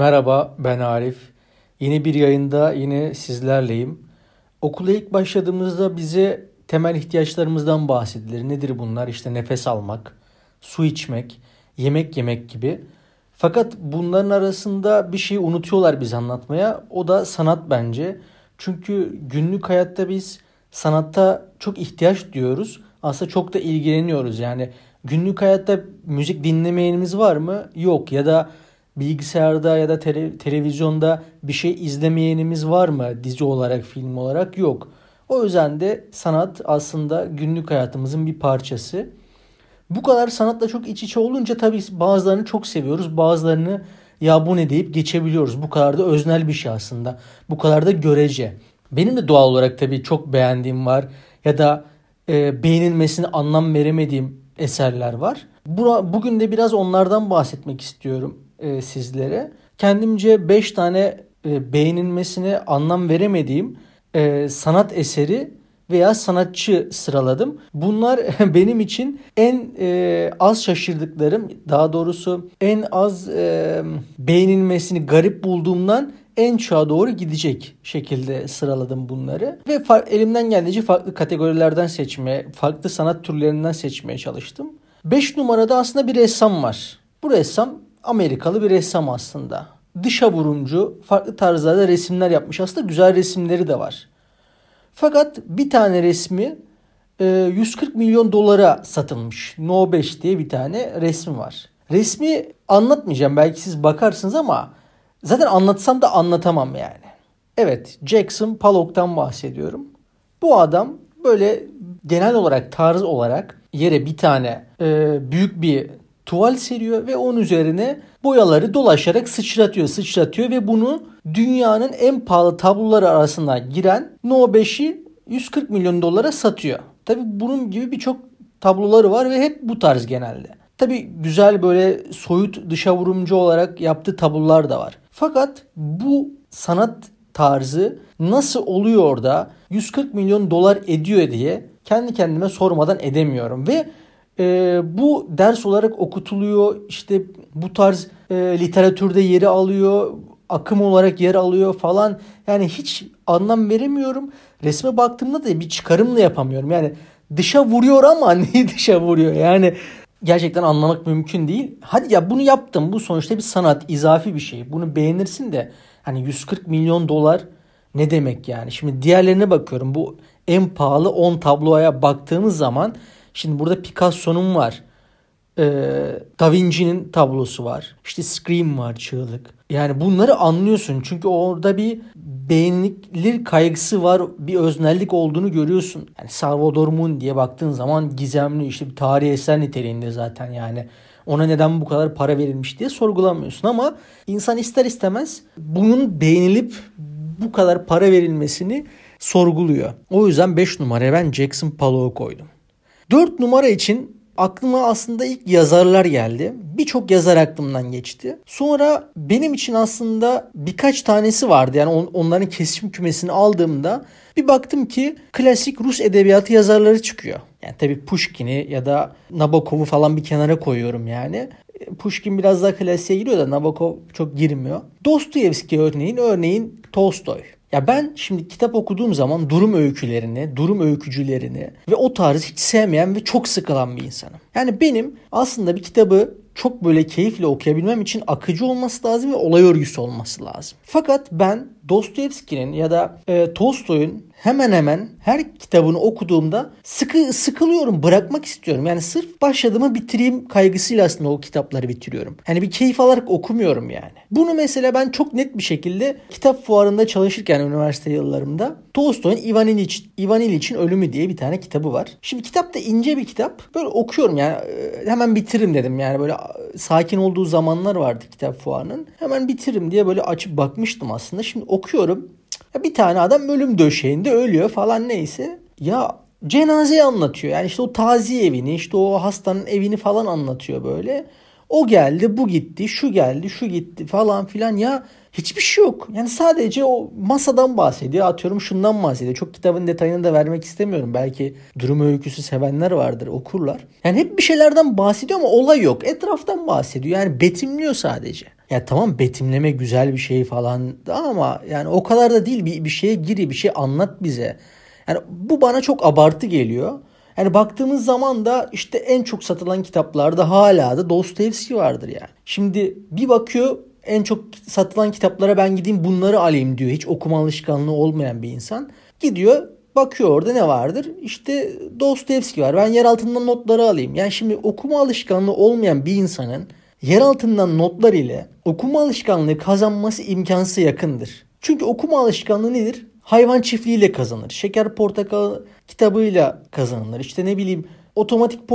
Merhaba ben Arif. Yeni bir yayında yine sizlerleyim. Okula ilk başladığımızda bize temel ihtiyaçlarımızdan bahsedilir. Nedir bunlar? İşte nefes almak, su içmek, yemek yemek gibi. Fakat bunların arasında bir şey unutuyorlar biz anlatmaya. O da sanat bence. Çünkü günlük hayatta biz sanatta çok ihtiyaç diyoruz. Aslında çok da ilgileniyoruz. Yani günlük hayatta müzik dinlemeyenimiz var mı? Yok. Ya da bilgisayarda ya da tele, televizyonda bir şey izlemeyenimiz var mı dizi olarak film olarak yok. O yüzden de sanat aslında günlük hayatımızın bir parçası. Bu kadar sanatla çok iç içe olunca tabii bazılarını çok seviyoruz bazılarını ya bu ne deyip geçebiliyoruz. Bu kadar da öznel bir şey aslında. Bu kadar da görece. Benim de doğal olarak tabii çok beğendiğim var ya da e, beğenilmesine anlam veremediğim eserler var. Bugün de biraz onlardan bahsetmek istiyorum e, sizlere. Kendimce 5 tane e, beğenilmesine anlam veremediğim e, sanat eseri veya sanatçı sıraladım. Bunlar benim için en e, az şaşırdıklarım, daha doğrusu en az e, beğenilmesini garip bulduğumdan en çoğa doğru gidecek şekilde sıraladım bunları. Ve elimden geldiğince farklı kategorilerden seçmeye, farklı sanat türlerinden seçmeye çalıştım. 5 numarada aslında bir ressam var. Bu ressam Amerikalı bir ressam aslında. Dışa vurumcu, farklı tarzlarda resimler yapmış. Aslında güzel resimleri de var. Fakat bir tane resmi 140 e, milyon dolara satılmış. No 5 diye bir tane resmi var. Resmi anlatmayacağım belki siz bakarsınız ama zaten anlatsam da anlatamam yani. Evet Jackson Pollock'tan bahsediyorum. Bu adam böyle genel olarak tarz olarak yere bir tane e, büyük bir tuval seriyor ve onun üzerine boyaları dolaşarak sıçratıyor sıçratıyor ve bunu dünyanın en pahalı tabloları arasına giren No 5'i 140 milyon dolara satıyor. Tabi bunun gibi birçok tabloları var ve hep bu tarz genelde. Tabi güzel böyle soyut dışa vurumcu olarak yaptığı tablolar da var. Fakat bu sanat tarzı nasıl oluyor da 140 milyon dolar ediyor diye kendi kendime sormadan edemiyorum ve e, bu ders olarak okutuluyor. İşte bu tarz e, literatürde yeri alıyor. Akım olarak yer alıyor falan. Yani hiç anlam veremiyorum. Resme baktığımda da bir çıkarımla yapamıyorum. Yani dışa vuruyor ama neyi dışa vuruyor? Yani gerçekten anlamak mümkün değil. Hadi ya bunu yaptım. Bu sonuçta bir sanat, izafi bir şey. Bunu beğenirsin de hani 140 milyon dolar ne demek yani? Şimdi diğerlerine bakıyorum. Bu en pahalı 10 tabloya baktığımız zaman Şimdi burada Picasso'nun var. Ee, da Vinci'nin tablosu var. İşte Scream var çığlık. Yani bunları anlıyorsun. Çünkü orada bir beğenilir kaygısı var. Bir öznellik olduğunu görüyorsun. Yani Salvador Moon diye baktığın zaman gizemli işte bir tarihi eser niteliğinde zaten yani. Ona neden bu kadar para verilmiş diye sorgulamıyorsun ama insan ister istemez bunun beğenilip bu kadar para verilmesini sorguluyor. O yüzden 5 numaraya ben Jackson Pollock'u koydum. 4 numara için aklıma aslında ilk yazarlar geldi. Birçok yazar aklımdan geçti. Sonra benim için aslında birkaç tanesi vardı. Yani on, onların kesişim kümesini aldığımda bir baktım ki klasik Rus edebiyatı yazarları çıkıyor. Yani tabii Pushkin'i ya da Nabokov'u falan bir kenara koyuyorum yani. Pushkin biraz daha klasiğe giriyor da Nabokov çok girmiyor. Dostoyevski örneğin, örneğin Tolstoy. Ya ben şimdi kitap okuduğum zaman durum öykülerini, durum öykücülerini ve o tarzı hiç sevmeyen ve çok sıkılan bir insanım. Yani benim aslında bir kitabı çok böyle keyifle okuyabilmem için akıcı olması lazım ve olay örgüsü olması lazım. Fakat ben Dostoyevski'nin ya da e, Tolstoy'un hemen hemen her kitabını okuduğumda sıkı sıkılıyorum, bırakmak istiyorum. Yani sırf başladığımı bitireyim kaygısıyla aslında o kitapları bitiriyorum. Hani bir keyif alarak okumuyorum yani. Bunu mesela ben çok net bir şekilde kitap fuarında çalışırken üniversite yıllarımda Tolstoy'un Ivan İliç, Ivan İliç'in Ölümü diye bir tane kitabı var. Şimdi kitap da ince bir kitap. Böyle okuyorum yani e, hemen bitiririm dedim. Yani böyle sakin olduğu zamanlar vardı kitap fuarının. Hemen bitiririm diye böyle açıp bakmıştım aslında. Şimdi okuyorum. Bir tane adam ölüm döşeğinde ölüyor falan neyse. Ya cenazeyi anlatıyor. Yani işte o taziye evini, işte o hastanın evini falan anlatıyor böyle. O geldi, bu gitti, şu geldi, şu gitti falan filan. Ya Hiçbir şey yok. Yani sadece o masadan bahsediyor. Atıyorum şundan bahsediyor. Çok kitabın detayını da vermek istemiyorum. Belki durum öyküsü sevenler vardır okurlar. Yani hep bir şeylerden bahsediyor ama olay yok. Etraftan bahsediyor. Yani betimliyor sadece. Ya tamam betimleme güzel bir şey falan ama yani o kadar da değil. Bir, bir şeye gir bir şey anlat bize. Yani bu bana çok abartı geliyor. Yani baktığımız zaman da işte en çok satılan kitaplarda hala da Dostoyevski vardır yani. Şimdi bir bakıyor en çok satılan kitaplara ben gideyim bunları alayım diyor. Hiç okuma alışkanlığı olmayan bir insan. Gidiyor bakıyor orada ne vardır? İşte Dostoyevski var. Ben yer altından notları alayım. Yani şimdi okuma alışkanlığı olmayan bir insanın yer altından notlar ile okuma alışkanlığı kazanması imkansız yakındır. Çünkü okuma alışkanlığı nedir? Hayvan çiftliğiyle kazanır. Şeker portakal kitabıyla kazanılır. İşte ne bileyim otomatik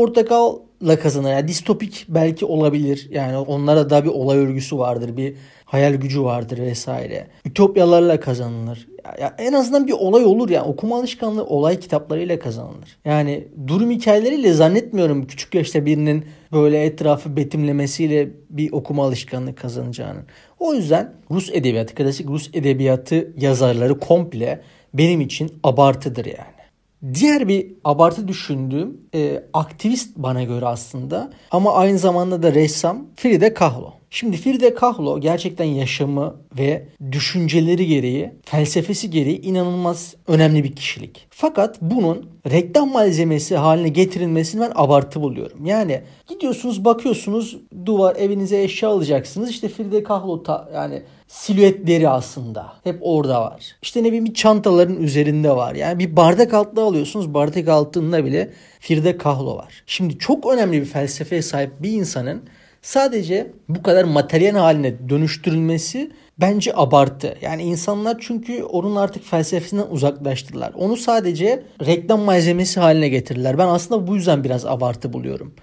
portakalla kazanır. Yani distopik belki olabilir. Yani onlara da bir olay örgüsü vardır. Bir hayal gücü vardır vesaire. Ütopyalarla kazanılır. Ya, ya en azından bir olay olur yani. Okuma alışkanlığı olay kitaplarıyla kazanılır. Yani durum hikayeleriyle zannetmiyorum küçük yaşta birinin böyle etrafı betimlemesiyle bir okuma alışkanlığı kazanacağını. O yüzden Rus edebiyatı, klasik Rus edebiyatı yazarları komple benim için abartıdır yani. Diğer bir abartı düşündüğüm e, aktivist bana göre aslında ama aynı zamanda da ressam Frida Kahlo. Şimdi Frida Kahlo gerçekten yaşamı ve düşünceleri gereği, felsefesi gereği inanılmaz önemli bir kişilik. Fakat bunun reklam malzemesi haline getirilmesini ben abartı buluyorum. Yani gidiyorsunuz bakıyorsunuz duvar evinize eşya alacaksınız. İşte Frida Kahlo ta, yani silüetleri aslında hep orada var. İşte ne bileyim bir çantaların üzerinde var. Yani bir bardak altlığı alıyorsunuz. Bardak altında bile Frida Kahlo var. Şimdi çok önemli bir felsefeye sahip bir insanın sadece bu kadar materyal haline dönüştürülmesi bence abartı. Yani insanlar çünkü onun artık felsefesinden uzaklaştılar. Onu sadece reklam malzemesi haline getirdiler. Ben aslında bu yüzden biraz abartı buluyorum.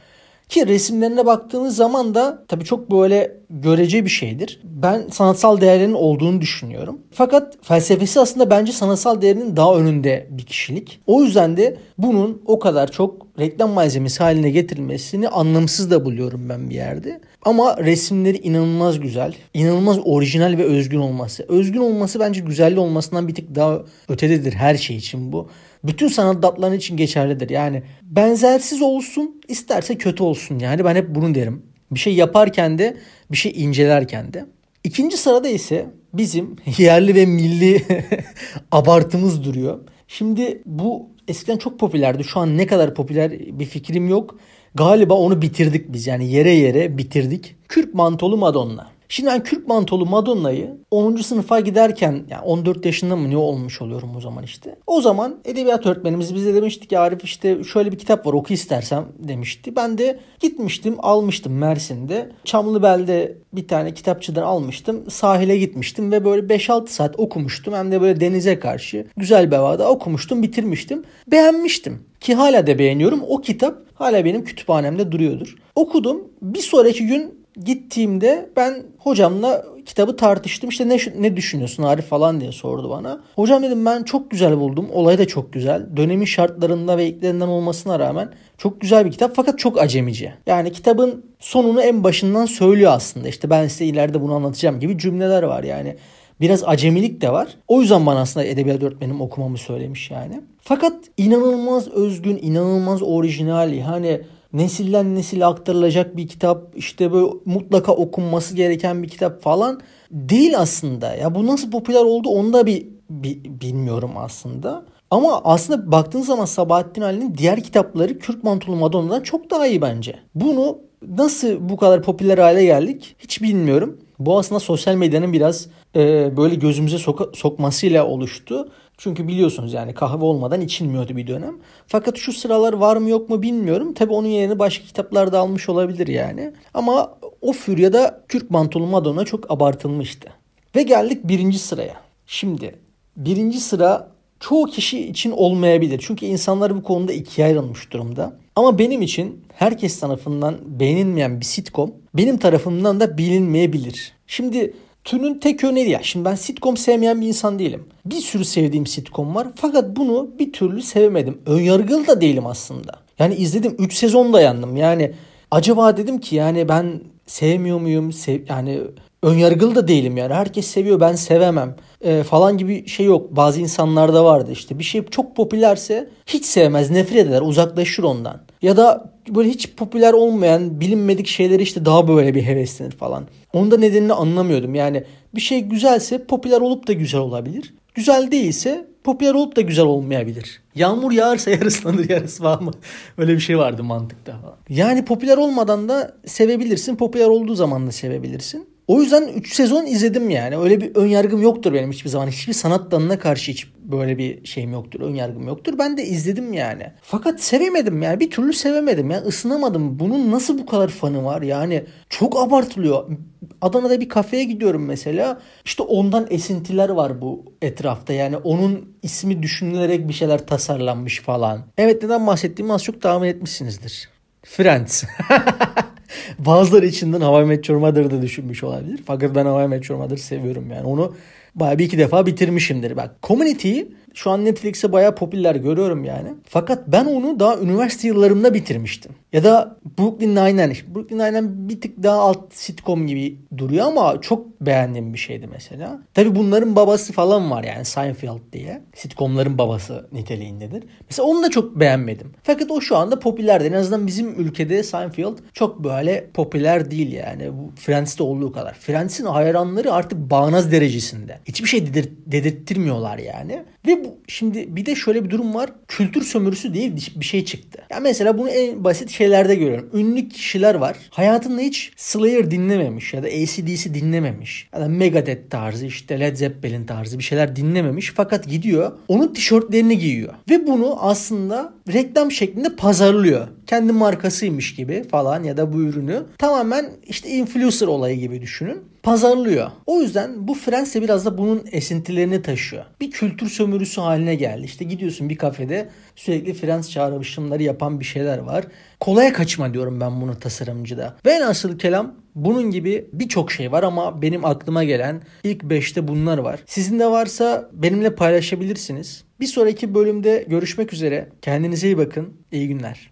Ki resimlerine baktığınız zaman da tabii çok böyle görece bir şeydir. Ben sanatsal değerinin olduğunu düşünüyorum. Fakat felsefesi aslında bence sanatsal değerinin daha önünde bir kişilik. O yüzden de bunun o kadar çok reklam malzemesi haline getirilmesini anlamsız da buluyorum ben bir yerde. Ama resimleri inanılmaz güzel. inanılmaz orijinal ve özgün olması. Özgün olması bence güzelli olmasından bir tık daha ötededir her şey için bu bütün sanat dalları için geçerlidir. Yani benzersiz olsun isterse kötü olsun yani ben hep bunu derim. Bir şey yaparken de bir şey incelerken de. İkinci sırada ise bizim yerli ve milli abartımız duruyor. Şimdi bu eskiden çok popülerdi. Şu an ne kadar popüler bir fikrim yok. Galiba onu bitirdik biz yani yere yere bitirdik. Kürk mantolu Madonna. Şimdi ben Kürk mantolu Madonna'yı 10. sınıfa giderken yani 14 yaşında mı ne olmuş oluyorum o zaman işte. O zaman edebiyat öğretmenimiz bize demişti ki Arif işte şöyle bir kitap var oku istersem demişti. Ben de gitmiştim almıştım Mersin'de. Çamlıbel'de bir tane kitapçıdan almıştım. Sahile gitmiştim ve böyle 5-6 saat okumuştum. Hem de böyle denize karşı güzel bir havada okumuştum bitirmiştim. Beğenmiştim ki hala da beğeniyorum. O kitap hala benim kütüphanemde duruyordur. Okudum. Bir sonraki gün gittiğimde ben hocamla kitabı tartıştım. İşte ne ne düşünüyorsun Arif falan diye sordu bana. Hocam dedim ben çok güzel buldum. Olay da çok güzel. Dönemin şartlarında ve iklerinden olmasına rağmen çok güzel bir kitap fakat çok acemici. Yani kitabın sonunu en başından söylüyor aslında. İşte ben size ileride bunu anlatacağım gibi cümleler var yani. Biraz acemilik de var. O yüzden bana aslında edebiyat öğretmenim okumamı söylemiş yani. Fakat inanılmaz özgün, inanılmaz orijinal. Hani nesilden nesile aktarılacak bir kitap işte böyle mutlaka okunması gereken bir kitap falan değil aslında. Ya bu nasıl popüler oldu onu da bir, bir bilmiyorum aslında. Ama aslında baktığın zaman Sabahattin Ali'nin diğer kitapları Kürk Mantolu Madonna'dan çok daha iyi bence. Bunu nasıl bu kadar popüler hale geldik hiç bilmiyorum. Bu aslında sosyal medyanın biraz e, böyle gözümüze soka- sokmasıyla oluştu. Çünkü biliyorsunuz yani kahve olmadan içilmiyordu bir dönem. Fakat şu sıralar var mı yok mu bilmiyorum. Tabi onun yerine başka kitaplar da almış olabilir yani. Ama o Furya'da Kürk Mantolu Madonna çok abartılmıştı. Ve geldik birinci sıraya. Şimdi birinci sıra çoğu kişi için olmayabilir. Çünkü insanlar bu konuda ikiye ayrılmış durumda. Ama benim için herkes tarafından beğenilmeyen bir sitcom benim tarafımdan da bilinmeyebilir. Şimdi Türün tek örneği ya. Şimdi ben sitcom sevmeyen bir insan değilim. Bir sürü sevdiğim sitcom var. Fakat bunu bir türlü sevemedim. Önyargılı da değilim aslında. Yani izledim 3 sezon dayandım. Yani acaba dedim ki yani ben sevmiyor muyum? Sev, yani önyargılı da değilim yani. Herkes seviyor ben sevemem e, falan gibi şey yok. Bazı insanlarda vardı işte. Bir şey çok popülerse hiç sevmez, nefret eder, uzaklaşır ondan. Ya da böyle hiç popüler olmayan bilinmedik şeyleri işte daha böyle bir heveslenir falan. Onun da nedenini anlamıyordum. Yani bir şey güzelse popüler olup da güzel olabilir. Güzel değilse popüler olup da güzel olmayabilir. Yağmur yağarsa yarıslanır yarısı var mı? Öyle bir şey vardı mantıkta falan. Yani popüler olmadan da sevebilirsin. Popüler olduğu zaman da sevebilirsin. O yüzden 3 sezon izledim yani. Öyle bir ön yargım yoktur benim hiçbir zaman. Hiçbir sanat dalına karşı hiç böyle bir şeyim yoktur. Ön yargım yoktur. Ben de izledim yani. Fakat sevemedim yani. Bir türlü sevemedim. Yani ısınamadım. Bunun nasıl bu kadar fanı var? Yani çok abartılıyor. Adana'da bir kafeye gidiyorum mesela. İşte ondan esintiler var bu etrafta. Yani onun ismi düşünülerek bir şeyler tasarlanmış falan. Evet neden bahsettiğimi az çok tahmin etmişsinizdir. Friends. Bazıları içinden Hawaii Meteor Mother'ı da düşünmüş olabilir. Fakat ben Hawaii Meteor Mother'ı seviyorum yani. Onu bayağı bir iki defa bitirmişimdir. Bak Community'yi şu an Netflix'e bayağı popüler görüyorum yani. Fakat ben onu daha üniversite yıllarımda bitirmiştim. Ya da Brooklyn Nine-Nine. Brooklyn Nine-Nine bir tık daha alt sitcom gibi duruyor ama çok beğendiğim bir şeydi mesela. Tabi bunların babası falan var yani Seinfeld diye. Sitcomların babası niteliğindedir. Mesela onu da çok beğenmedim. Fakat o şu anda popülerdi. En azından bizim ülkede Seinfeld çok böyle popüler değil yani. Bu Friends'te olduğu kadar. Friends'in hayranları artık bağnaz derecesinde. Hiçbir şey dedir dedirttirmiyorlar yani. Ve bu şimdi bir de şöyle bir durum var. Kültür sömürüsü diye bir şey çıktı. Ya mesela bunu en basit şeylerde görüyorum. Ünlü kişiler var. Hayatında hiç Slayer dinlememiş ya da ACDC dinlememiş. Ya da Megadeth tarzı işte Led Zeppelin tarzı bir şeyler dinlememiş. Fakat gidiyor onun tişörtlerini giyiyor. Ve bunu aslında reklam şeklinde pazarlıyor. Kendi markasıymış gibi falan ya da bu ürünü tamamen işte influencer olayı gibi düşünün pazarlıyor. O yüzden bu Friends biraz da bunun esintilerini taşıyor. Bir kültür sömürüsü haline geldi. İşte gidiyorsun bir kafede sürekli Friends çağrışımları yapan bir şeyler var. Kolaya kaçma diyorum ben bunu tasarımcıda. Ve nasıl kelam bunun gibi birçok şey var ama benim aklıma gelen ilk 5'te bunlar var. Sizin de varsa benimle paylaşabilirsiniz. Bir sonraki bölümde görüşmek üzere. Kendinize iyi bakın. İyi günler.